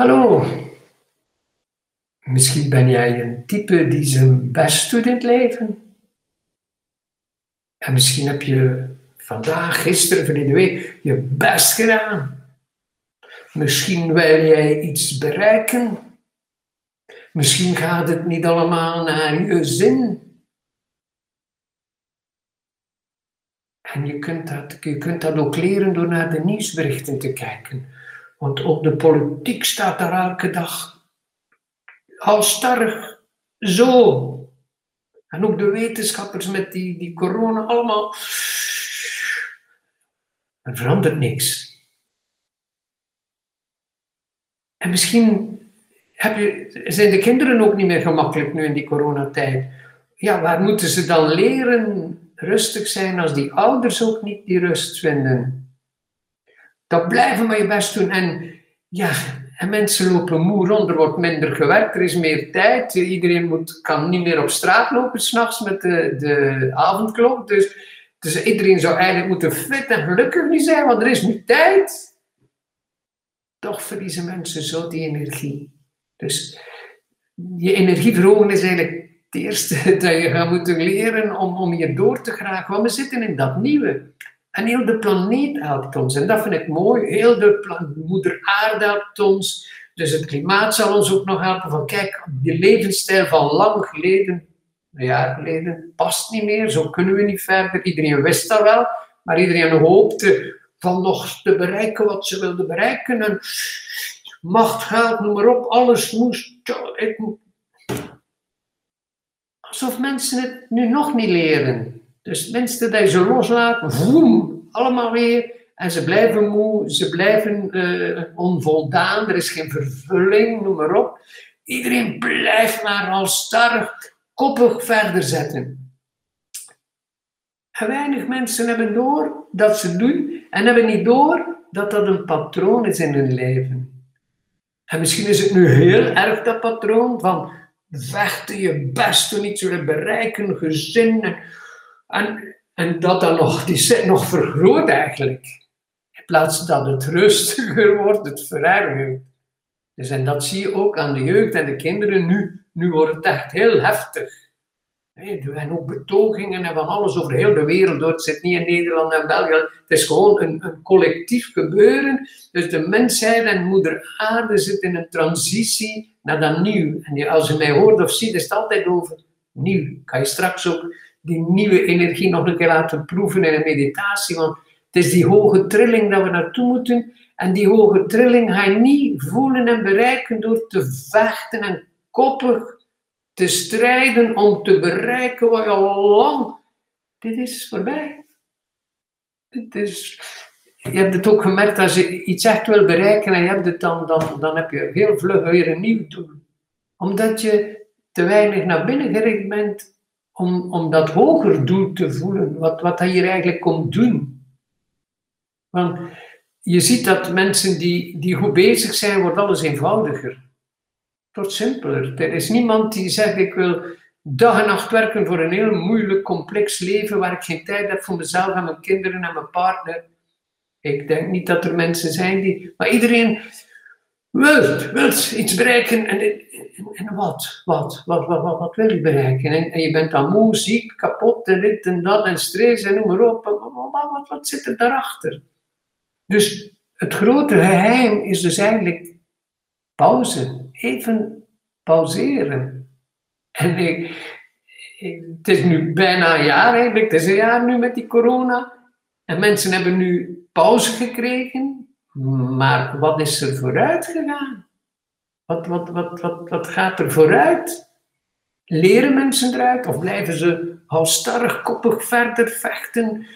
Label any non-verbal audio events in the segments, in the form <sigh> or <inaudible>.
Hallo. Misschien ben jij een type die zijn best doet in het leven. En misschien heb je vandaag, gisteren, verleden week je best gedaan. Misschien wil jij iets bereiken. Misschien gaat het niet allemaal naar je zin. En je kunt, dat, je kunt dat ook leren door naar de nieuwsberichten te kijken. Want op de politiek staat er elke dag halstarrig zo. En ook de wetenschappers met die, die corona, allemaal. Er verandert niks. En misschien heb je, zijn de kinderen ook niet meer gemakkelijk nu in die coronatijd. Ja, waar moeten ze dan leren rustig zijn als die ouders ook niet die rust vinden? Dat blijven maar je best doen. En ja, en mensen lopen moe rond, er wordt minder gewerkt, er is meer tijd. Iedereen moet, kan niet meer op straat lopen s'nachts met de, de avondklok. Dus, dus iedereen zou eigenlijk moeten fit en gelukkig nu zijn, want er is nu tijd. Toch verliezen mensen zo die energie. Dus je energie verhogen is eigenlijk het eerste <laughs> dat je gaat moeten leren om, om je door te geraken. Want we zitten in dat nieuwe. En heel de planeet helpt ons. En dat vind ik mooi. Heel de moeder aarde helpt ons. Dus het klimaat zal ons ook nog helpen. Van kijk, die levensstijl van lang geleden, een jaar geleden, past niet meer. Zo kunnen we niet verder. Iedereen wist dat wel. Maar iedereen hoopte van nog te bereiken wat ze wilden bereiken. En macht, geld, noem maar op. Alles moest... Alsof mensen het nu nog niet leren. Dus mensen die ze loslaten, voem, allemaal weer. En ze blijven moe, ze blijven uh, onvoldaan, er is geen vervulling, noem maar op. Iedereen blijft maar al starrig, koppig verder zetten. En weinig mensen hebben door dat ze doen en hebben niet door dat dat een patroon is in hun leven. En misschien is het nu heel erg dat patroon van vechten, je best doen, iets willen bereiken, gezin en en, dat dan nog, die zit nog vergroot eigenlijk. In plaats dat het rustiger wordt, het verergert. Dus en dat zie je ook aan de jeugd en de kinderen nu. Nu wordt het echt heel heftig. En ook betogingen en van alles over heel de wereld. Het zit niet in Nederland en België. Het is gewoon een, een collectief gebeuren. Dus de mensheid en moeder aarde zitten in een transitie naar dat nieuw. En als je mij hoort of ziet, is het altijd over nieuw. Kan je straks ook die nieuwe energie nog een keer laten proeven in een meditatie. Want het is die hoge trilling dat we naartoe moeten. En die hoge trilling ga je niet voelen en bereiken door te vechten en koppig te strijden om te bereiken wat je al lang. Dit is voorbij. Dit is, je hebt het ook gemerkt, als je iets echt wil bereiken en je hebt het dan, dan, dan heb je heel vlug weer een nieuw doel. Omdat je te weinig naar binnen gericht bent om, om dat hoger doel te voelen, wat, wat hij hier eigenlijk komt doen. Want je ziet dat mensen die, die goed bezig zijn, wordt alles eenvoudiger. Wordt simpeler. Er is niemand die zegt, ik wil dag en nacht werken voor een heel moeilijk, complex leven, waar ik geen tijd heb voor mezelf en mijn kinderen en mijn partner. Ik denk niet dat er mensen zijn die... Maar iedereen wil, wil iets bereiken en en wat? Wat? Wat, wat, wat, wat wil je bereiken? En, en, je bent dan moe, ziek, kapot en dit en dat en stress en noem maar op. Wat, wat, zit er daarachter? Dus het grote geheim is dus eigenlijk pauze. Even pauzeren. En het is nu bijna een jaar eigenlijk, het is een jaar nu met die corona. En mensen hebben nu pauze gekregen, maar wat is er vooruit gegaan? Wat, wat, wat, wat, wat gaat er vooruit? Leren mensen eruit of blijven ze halstarrig, koppig verder vechten?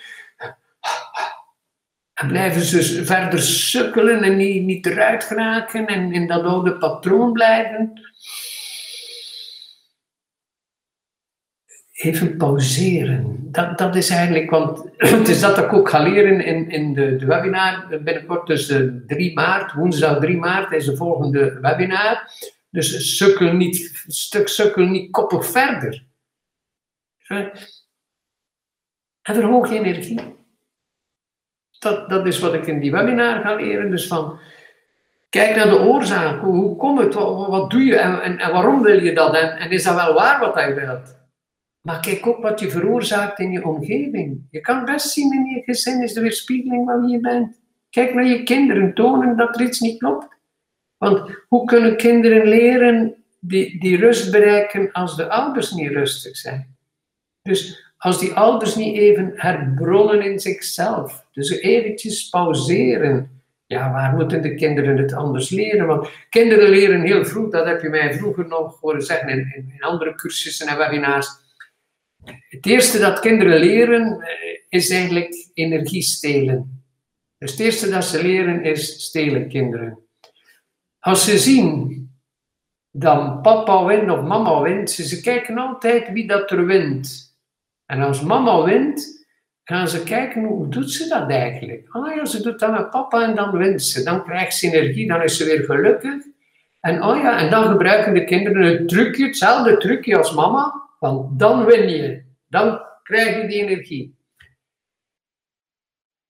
En blijven ze verder sukkelen en niet, niet eruit geraken en in dat oude patroon blijven? Even pauzeren. Dat, dat is eigenlijk, want <clears throat> het is dat ik ook ga leren in, in de, de webinar binnenkort, dus 3 maart, woensdag 3 maart is de volgende webinar. Dus sukkel niet, stuk sukkel niet koppig verder. En verhoog je energie. Dat, dat is wat ik in die webinar ga leren. Dus van, Kijk naar de oorzaak. Hoe, komt het? Wat, wat doe je? En, en, en, waarom wil je dat? En, en is dat wel waar wat hij wilt? Maar kijk ook wat je veroorzaakt in je omgeving. Je kan best zien in je gezin is de weerspiegeling van wie je bent. Kijk naar je kinderen, tonen dat er iets niet klopt. Want hoe kunnen kinderen leren die, die rust bereiken als de ouders niet rustig zijn? Dus als die ouders niet even herbronnen in zichzelf, dus eventjes pauzeren. Ja, waar moeten de kinderen het anders leren? Want kinderen leren heel vroeg, dat heb je mij vroeger nog horen zeggen in, in andere cursussen en webinars. Het eerste dat kinderen leren eh, is eigenlijk energie stelen. Dus het eerste dat ze leren is stelen, kinderen. Als ze zien dat papa wint of mama wint, ze, kijken altijd wie dat er wint. En als mama wint, gaan ze kijken hoe doet ze dat eigenlijk. Ah ja, ze doet dat met papa en dan wint ze. Dan krijgt ze energie, dan is ze weer gelukkig. En oh ja, en dan gebruiken de kinderen het trucje, hetzelfde trucje als mama, want dan win je. Dan krijg je die energie.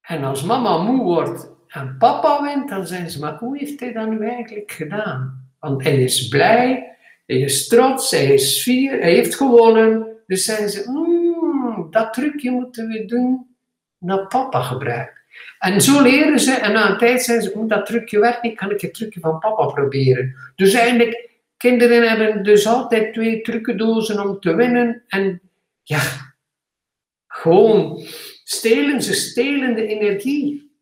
En als mama moe wordt en papa wint, dan zijn ze, maar hoe heeft hij dat nu eigenlijk gedaan? Want hij is blij, hij is trots, hij is fier, hij heeft gewonnen. Dus zijn ze, mm, dat trucje moeten we doen dat papa gebruikt. En zo leren ze, en na een tijd zijn ze, dat trucje werkt niet, kan ik het trucje van papa proberen. Dus eigenlijk, kinderen hebben dus altijd twee trucendozen om te winnen. En ja, gewoon stelen, ze stelen de energie.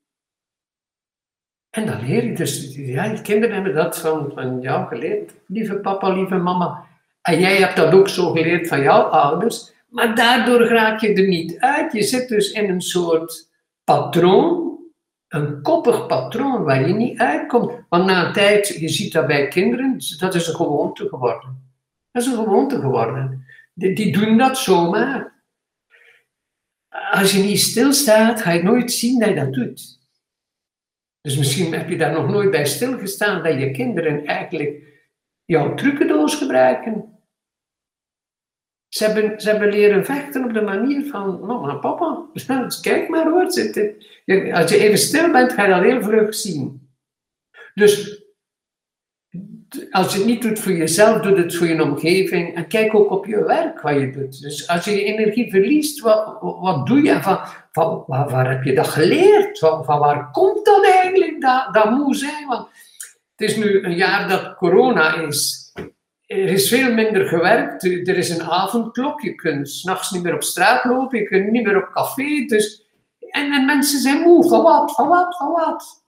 En dan leer je dus, ja, kinderen hebben dat van, van jou geleerd, lieve papa, lieve mama. En jij hebt dat ook zo geleerd van jouw ouders, maar daardoor raak je er niet uit. Je zit dus in een soort patroon, een koppig patroon waar je niet uitkomt. Want na een tijd, je ziet dat bij kinderen, dat is een gewoonte geworden. Dat is een gewoonte geworden. Die, die doen dat zomaar. Als je niet stilstaat, ga je nooit zien dat je dat doet. Dus misschien heb je daar nog nooit bij stilgestaan dat je kinderen eigenlijk jouw trucendoos gebruiken. Ze hebben, ze hebben leren vechten op de manier van mama en papa. <laughs> Kijk maar hoor. Als je even stil bent, ga je dat heel vlug zien. Dus als je het niet doet voor jezelf, doe het voor je omgeving. En kijk ook op je werk wat je doet. Dus als je je energie verliest, wat, wat doe je? Van, van, waar, heb je dat geleerd? Van, waar komt dat eigenlijk, dat, dat zijn? Want het is nu een jaar dat corona is. Er is veel minder gewerkt. Er is een avondklok. Je kunt s'nachts niet meer op straat lopen. Je kunt niet meer op café. Dus, en, en mensen zijn moe. Van wat? Van wat? Van wat?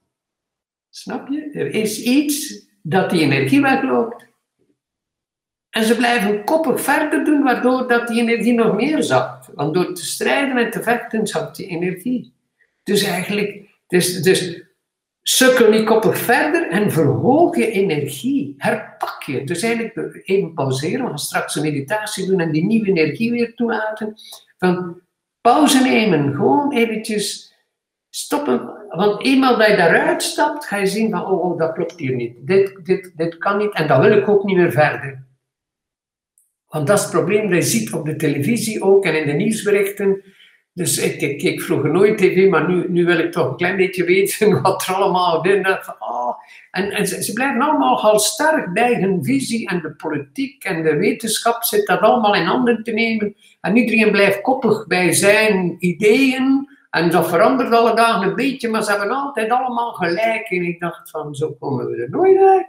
Snap je? Er is iets dat die energie wegloopt. En ze blijven koppig verder doen, waardoor dat die energie nog meer zakt. Want door te strijden en te vechten zakt die energie. Dus eigenlijk, dus, dus sukkel niet koppig verder en verhoog je energie. Herpak Dus eigenlijk even pauzeren, we straks een meditatie doen en die nieuwe energie weer toelaten. Van pauze nemen, gewoon eventjes stoppen want eenmaal dat je daaruit stapt, ga je zien van, oh, oh, dat klopt hier niet. Dit, dit, dit kan niet en dat wil ik ook niet meer verder. Want dat is het probleem dat je ziet op de televisie ook en in de nieuwsberichten. Dus ik, ik vroeger nooit tv, maar nu, nu wil ik toch een klein beetje weten <laughs> wat er allemaal in oh. En, ze, ze, blijven allemaal al sterk bij hun visie en de politiek en de wetenschap zit dat allemaal in handen te nemen. En iedereen blijft koppig bij zijn ideeën en dat verandert alle dagen een beetje, maar ze hebben altijd allemaal gelijk. En ik dacht van, zo komen we er nooit uit.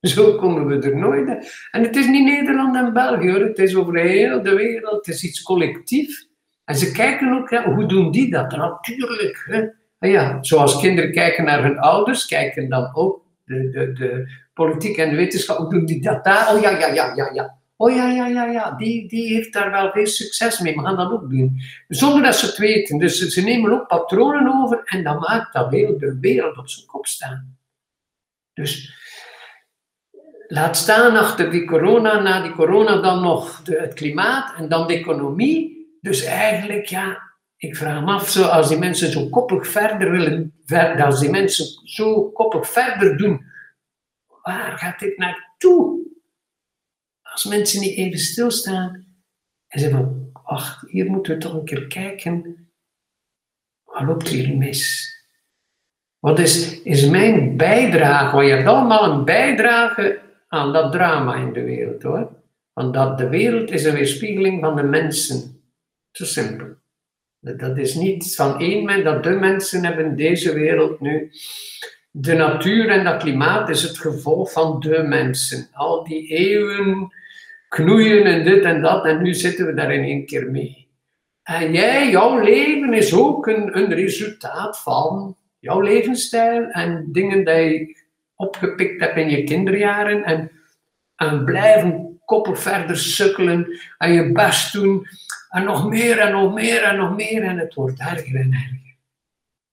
Zo komen we er nooit uit. En het is niet Nederland en België hoor, het is over heel de wereld, het is iets collectief. En ze kijken ook, hoe doen die dat? Natuurlijk. Hè? En ja, zoals kinderen kijken naar hun ouders, kijken dan ook de, de, de politiek en de wetenschap, hoe doen die dat daar? Oh ja, ja, ja, ja, ja. Oh ja, ja, ja, ja, die, die heeft daar wel veel succes mee. We gaan dat ook doen. Zonder dat ze het weten. Dus ze nemen ook patronen over en dat maakt dat heel de wereld op zijn kop staan. Dus laat staan achter die corona, na die corona dan nog de, het klimaat en dan de economie. Dus eigenlijk, ja, ik vraag me af, zo, als die mensen zo koppig verder willen, als die mensen zo koppig verder doen, waar gaat dit naartoe? Als mensen niet even stilstaan en zeggen van, wacht, hier moeten we toch een keer kijken. Wat loopt hier mis? Wat is, is mijn bijdrage? Want je hebt allemaal een bijdrage aan dat drama in de wereld hoor. Want dat de wereld is een weerspiegeling van de mensen. Zo simpel. Dat is niet van één mens, dat de mensen hebben deze wereld nu. De natuur en dat klimaat is het gevolg van de mensen. Al die eeuwen knoeien en dit en dat, en nu zitten we daar in één keer mee. En jij, jouw leven is ook een, resultaat van jouw levensstijl en dingen die je opgepikt hebt in je kinderjaren en, en blijven koppig verder sukkelen en je best doen en nog meer en nog meer en nog meer en het wordt erger en erger.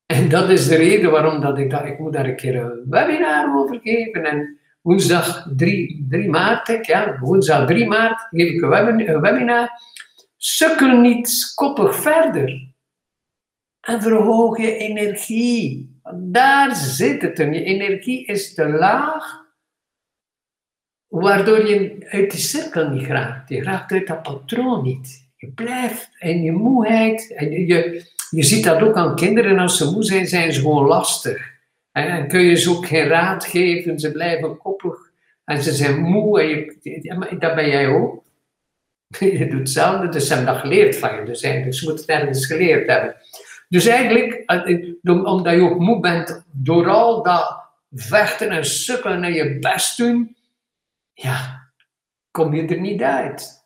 En dat is de reden waarom dat ik dacht, ik moet daar een keer een webinar over geven. En woensdag 3, 3 maart, ja, woensdag 3 maart geef ik een webinar. Sukkel niet koppig verder. En verhoog je energie. Daar zit het. Je energie is te laag, waardoor je uit die cirkel niet raakt. Je raakt uit dat patroon niet. Je blijft in je moeheid. En je, je ziet dat ook aan kinderen. Als ze moe zijn, zijn ze gewoon lastig. En dan kun je ze ook geen raad geven. Ze blijven koppig. En ze zijn moe. En je, dat ben jij ook. <laughs> Je doet hetzelfde. Dus ze hebben dat geleerd van je. Dus eigenlijk, ze moeten het ergens geleerd hebben. Dus eigenlijk, eh, omdat je ook moe bent door al dat vechten en sukkelen en je best doen, ja, kom je er niet uit.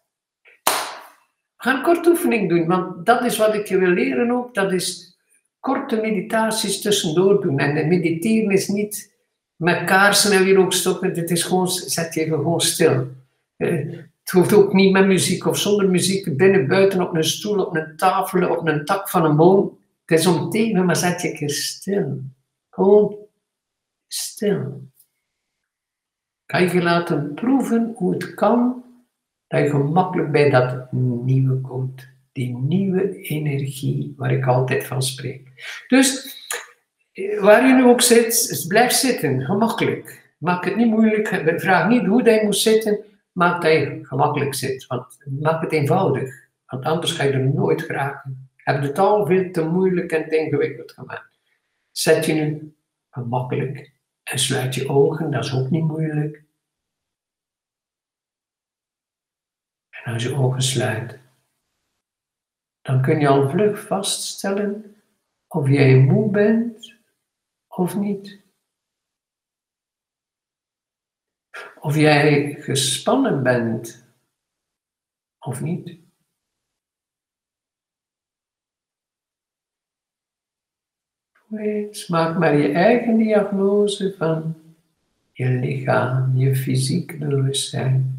Ga een korte oefening doen, want dat is wat ik je wil leren ook. Dat is korte meditaties tussendoor doen. En mediteren is niet met kaarsen en weer ook stoppen. Dit is gewoon, zet je gewoon stil. Eh, het hoeft ook niet met muziek of zonder muziek. Binnen, buiten, op een stoel, op een tafel, op een tak van een boom. Het is om tegen, maar zet je keer stil. Gewoon stil. Kan je laten proeven hoe het kan dat je gemakkelijk bij dat nieuwe komt. Die nieuwe energie waar ik altijd van spreek. Dus waar je nu ook zit, blijf zitten, gemakkelijk. Maak het niet moeilijk. Vraag niet hoe je moet zitten. Maak dat je gemakkelijk zit. Want maak het eenvoudig. Want anders ga je er nooit geraken. Heb het al veel te moeilijk en te ingewikkeld gemaakt. Zet je nu gemakkelijk en sluit je ogen, dat is ook niet moeilijk. En als je ogen sluit, dan kun je al vlug vaststellen of jij moe bent of niet. Of jij gespannen bent of niet. maak maar je eigen diagnose van je lichaam, je fysiek bewustzijn.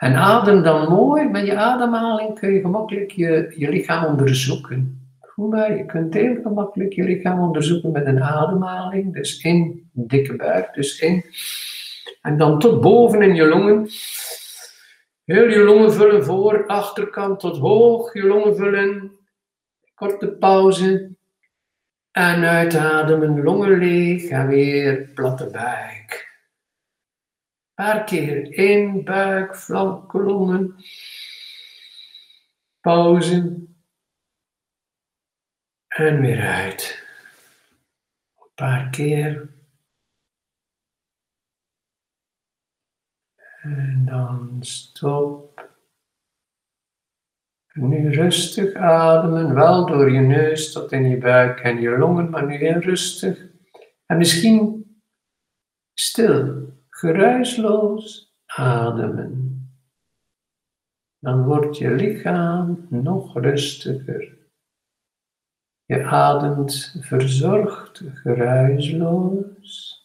En adem dan mooi, met je ademhaling kun je gemakkelijk je, je lichaam onderzoeken. Voel maar, je kunt heel gemakkelijk je lichaam onderzoeken met een ademhaling. Dus in, dikke buik, dus in. En dan tot boven in je longen. Heel je longen vullen voor, achterkant tot hoog, je longen vullen. Korte pauze. En uitademen, longen leeg en weer platte buik. Paar keer in, buik, flanken, longen. Pauze. En weer uit. Een paar keer. En dan stop. Nu rustig ademen, wel door je neus tot in je buik en je longen, maar nu heel rustig. En misschien stil, geruisloos ademen. Dan wordt je lichaam nog rustiger. Je ademt verzorgd, geruisloos.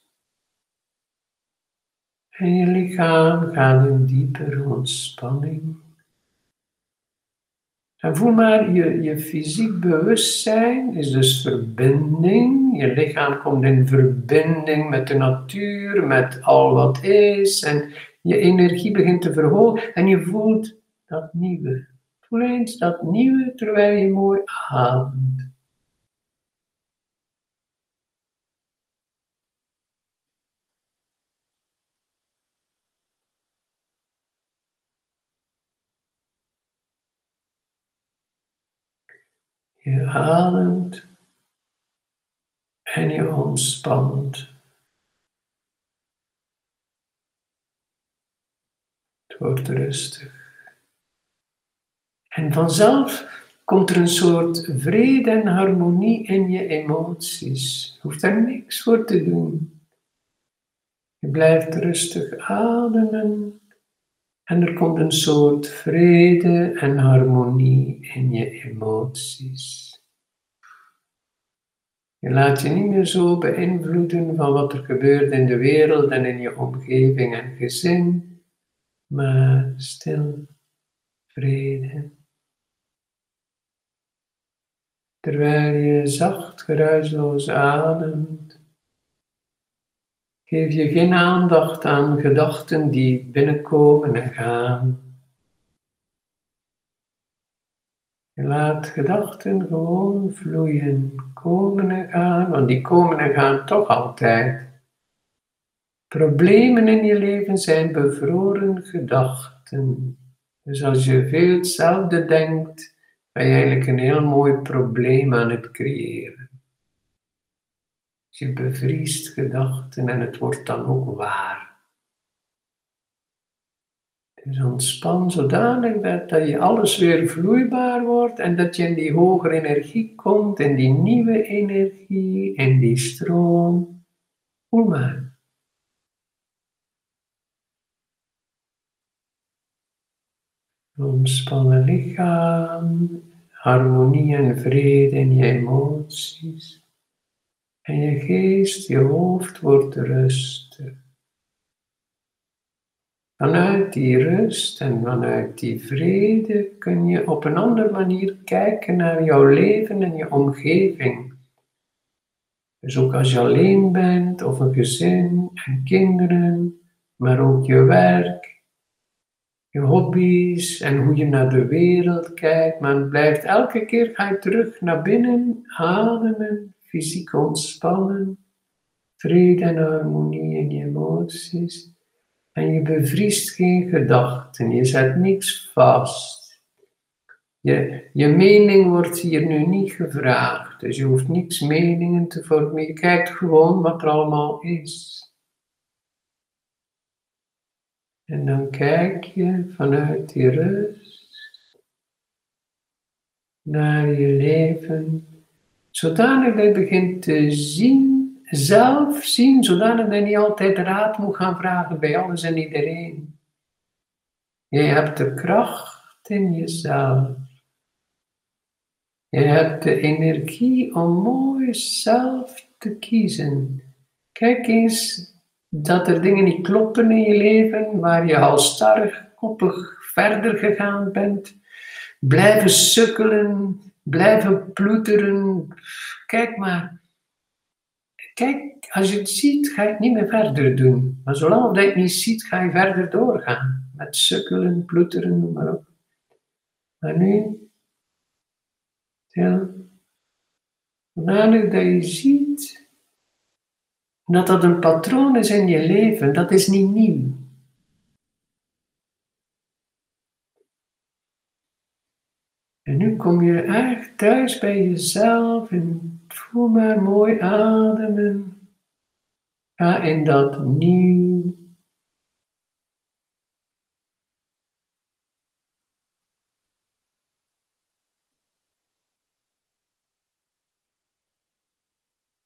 En je lichaam gaat in dieper ontspanning. En voel maar, je, je fysiek bewustzijn is dus verbinding. Je lichaam komt in verbinding met de natuur, met al wat is. En je energie begint te verhogen en je voelt dat nieuwe. Voel eens dat nieuwe terwijl je mooi ademt. Je ademt En je ontspant. Het wordt rustig. En vanzelf komt er een soort vrede en harmonie in je emoties. Je hoeft daar niks voor te doen. Je blijft rustig ademen en er komt een soort vrede en harmonie in je emoties. Je laat je niet meer zo beïnvloeden van wat er gebeurt in de wereld en in je omgeving en gezin, maar stil vrede. Terwijl je zacht geruisloos ademt, geef je geen aandacht aan gedachten die binnenkomen en gaan. Je laat gedachten gewoon vloeien, komen en gaan, want die komen en gaan toch altijd. Problemen in je leven zijn bevroren gedachten. Dus als je veel hetzelfde denkt, ben je eigenlijk een heel mooi probleem aan het creëren. Je bevriest gedachten en het wordt dan ook waar. Dus ontspan zodanig dat, dat je alles weer vloeibaar wordt en dat je in die hogere energie komt, in die nieuwe energie, in die stroom. Voel maar. Ontspannen lichaam, harmonie en vrede in je emoties. En je geest, je hoofd wordt rustig. Vanuit die rust en vanuit die vrede kun je op een andere manier kijken naar jouw leven en je omgeving. Dus ook als je alleen bent, of een gezin en kinderen, maar ook je werk, je hobby's en hoe je naar de wereld kijkt. Maar het blijft elke keer ga je terug naar binnen, ademen, fysiek ontspannen, vrede en harmonie in je emoties. En je bevriest geen gedachten, je zet niks vast. Je, je mening wordt hier nu niet gevraagd, dus je hoeft niks meningen te vormen. Je kijkt gewoon wat er allemaal is. En dan kijk je vanuit die rust naar je leven, zodanig dat je begint te zien, zelf zien, zodanig dat je niet altijd raad moet gaan vragen bij alles en iedereen. Je hebt de kracht in jezelf. Je hebt de energie om mooi zelf te kiezen. Kijk eens dat er dingen niet kloppen in je leven, waar je al starrig, koppig verder gegaan bent. Blijven sukkelen, blijven ploeteren. Kijk maar. Kijk, als je het ziet, ga je het niet meer verder doen. Maar zolang je het niet ziet, ga je verder doorgaan. Met sukkelen, ploeteren, noem maar op. Maar nu, ja, zodanig dat je ziet dat dat een patroon is in je leven, dat is niet nieuw. En nu kom je echt thuis bij jezelf en voel maar mooi ademen. Ga in dat nieuw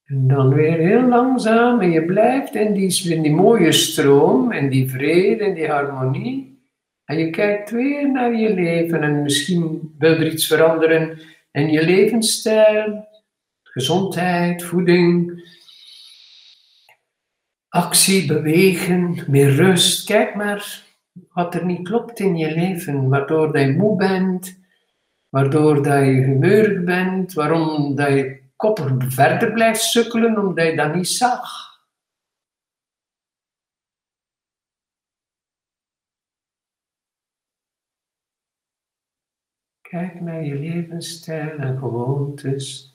En dan weer heel langzaam en je blijft in die, in die mooie stroom en die vrede en die harmonie. En je kijkt weer naar je leven en misschien wil er iets veranderen in je levensstijl, gezondheid, voeding, actie, bewegen, meer rust. Kijk maar wat er niet klopt in je leven, waardoor dat je moe bent, waardoor dat je humeurig bent, waarom dat je koppig verder blijft sukkelen omdat je dat niet zag. Kijk naar je levensstijl en gewoontes.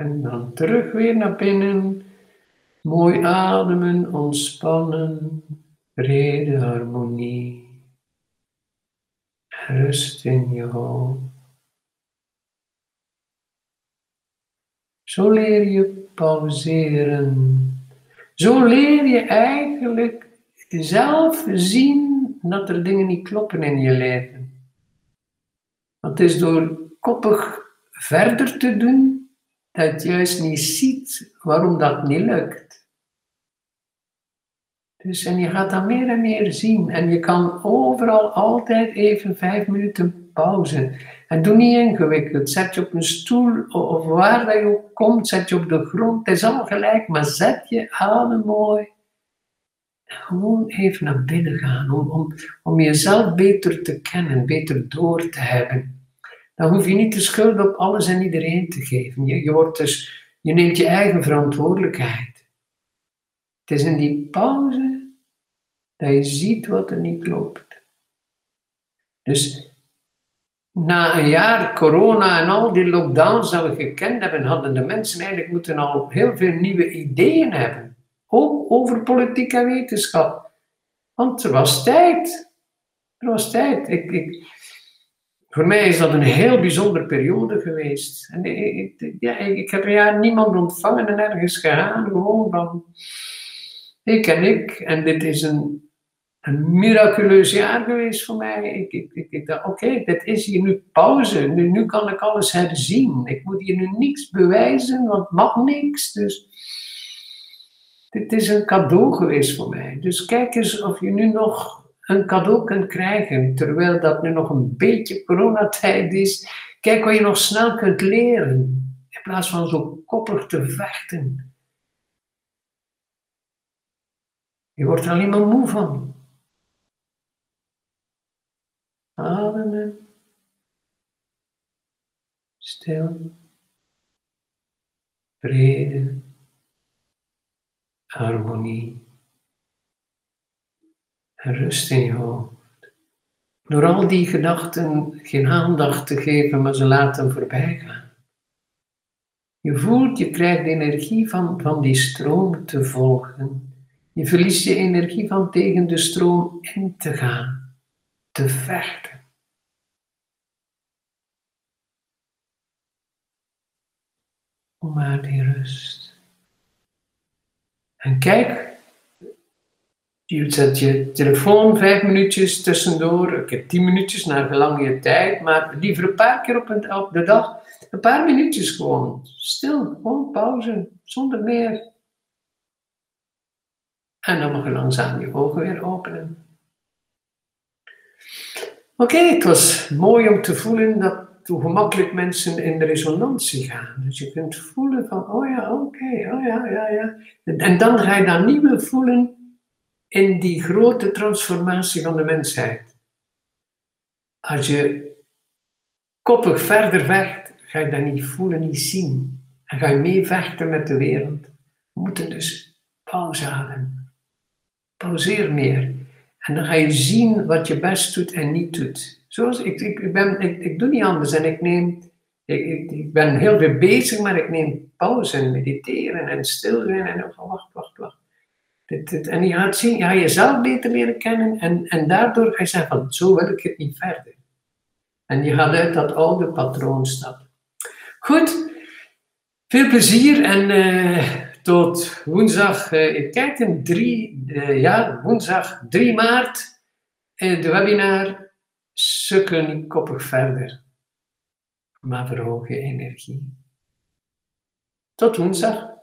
En dan terug weer naar binnen. Mooi ademen, ontspannen, reden, harmonie. Rust in je hoofd. Zo leer je pauzeren. Zo leer je eigenlijk zelf zien dat er dingen niet kloppen in je leven. Het is door koppig verder te doen je juist niet ziet waarom dat niet lukt. Dus en je gaat dat meer en meer zien. En je kan overal altijd even vijf minuten pauze. En doe niet ingewikkeld. Zet je op een stoel of waar dat je ook komt, zet je op de grond. Het is allemaal gelijk, maar zet je adem mooi. gewoon even naar binnen gaan. Om, om jezelf beter te kennen, beter door te hebben. Dan hoef je niet de schuld op alles en iedereen te geven. Je, je, wordt dus, je neemt je eigen verantwoordelijkheid. Het is in die pauze dat je ziet wat er niet klopt. Dus na een jaar corona en al die lockdowns dat we gekend hebben, hadden de mensen eigenlijk moeten al heel veel nieuwe ideeën hebben. Ook over politiek en wetenschap. Want er was tijd. Er was tijd. Ik, ik, voor mij is dat een heel bijzondere periode geweest. En ik, ja, ik heb een jaar niemand ontvangen en ergens gegaan. Gewoon van ik en ik. En dit is een miraculeus jaar geweest voor mij. Ik, ik, ik, dacht, oké, dit is hier nu pauze. Nu, nu kan ik alles herzien. Ik moet hier nu niks bewijzen, want mag niks. Dus dit is een cadeau geweest voor mij. Dus kijk eens of je nu nog een cadeau kunt krijgen, terwijl dat nu nog een beetje coronatijd is. Kijk wat je nog snel kunt leren, in plaats van zo koppig te vechten. Je wordt er alleen maar moe van. Ademen. Stil. Vrede. Harmonie. En rust in je hoofd. Door al die gedachten geen aandacht te geven, maar ze laten voorbij gaan. Je voelt, je krijgt de energie van, van die stroom te volgen. Je verliest je energie van tegen de stroom in te gaan te vechten. Om maar die rust. En kijk, je zet je telefoon vijf minuutjes tussendoor, ik heb tien minuutjes naar gelang je tijd, maar liever een paar keer op, de dag, een paar minuutjes gewoon, stil, gewoon pauze, zonder meer. En dan mag je langzaam je ogen weer openen. Oké, het was mooi om te voelen dat hoe gemakkelijk mensen in de resonantie gaan. Dus je kunt voelen van, oh ja, oké, oh ja, ja, ja. En dan ga je niet meer voelen in die grote transformatie van de mensheid. Als je koppig verder vecht, ga je dat niet voelen, niet zien. En ga je mee vechten met de wereld. We moeten dus pauze houden. Pauzeer meer. En dan ga je zien wat je best doet en niet doet. Zoals ik, ik, ben, ik, ik doe niet anders en ik neem, ik, ik, ben heel veel bezig, maar ik neem pauze en mediteren en stil en wacht, wacht. En je gaat zien, je gaat jezelf beter leren kennen en, en daardoor ga je zeggen van, zo wil ik het niet verder. En je gaat uit dat oude patroon stappen. Goed, veel plezier en... Uh, tot woensdag, uh, kijk in 3, uh, ja, woensdag 3 maart, de webinar Sukken koppig verder, maar verhoog je energie. Tot woensdag.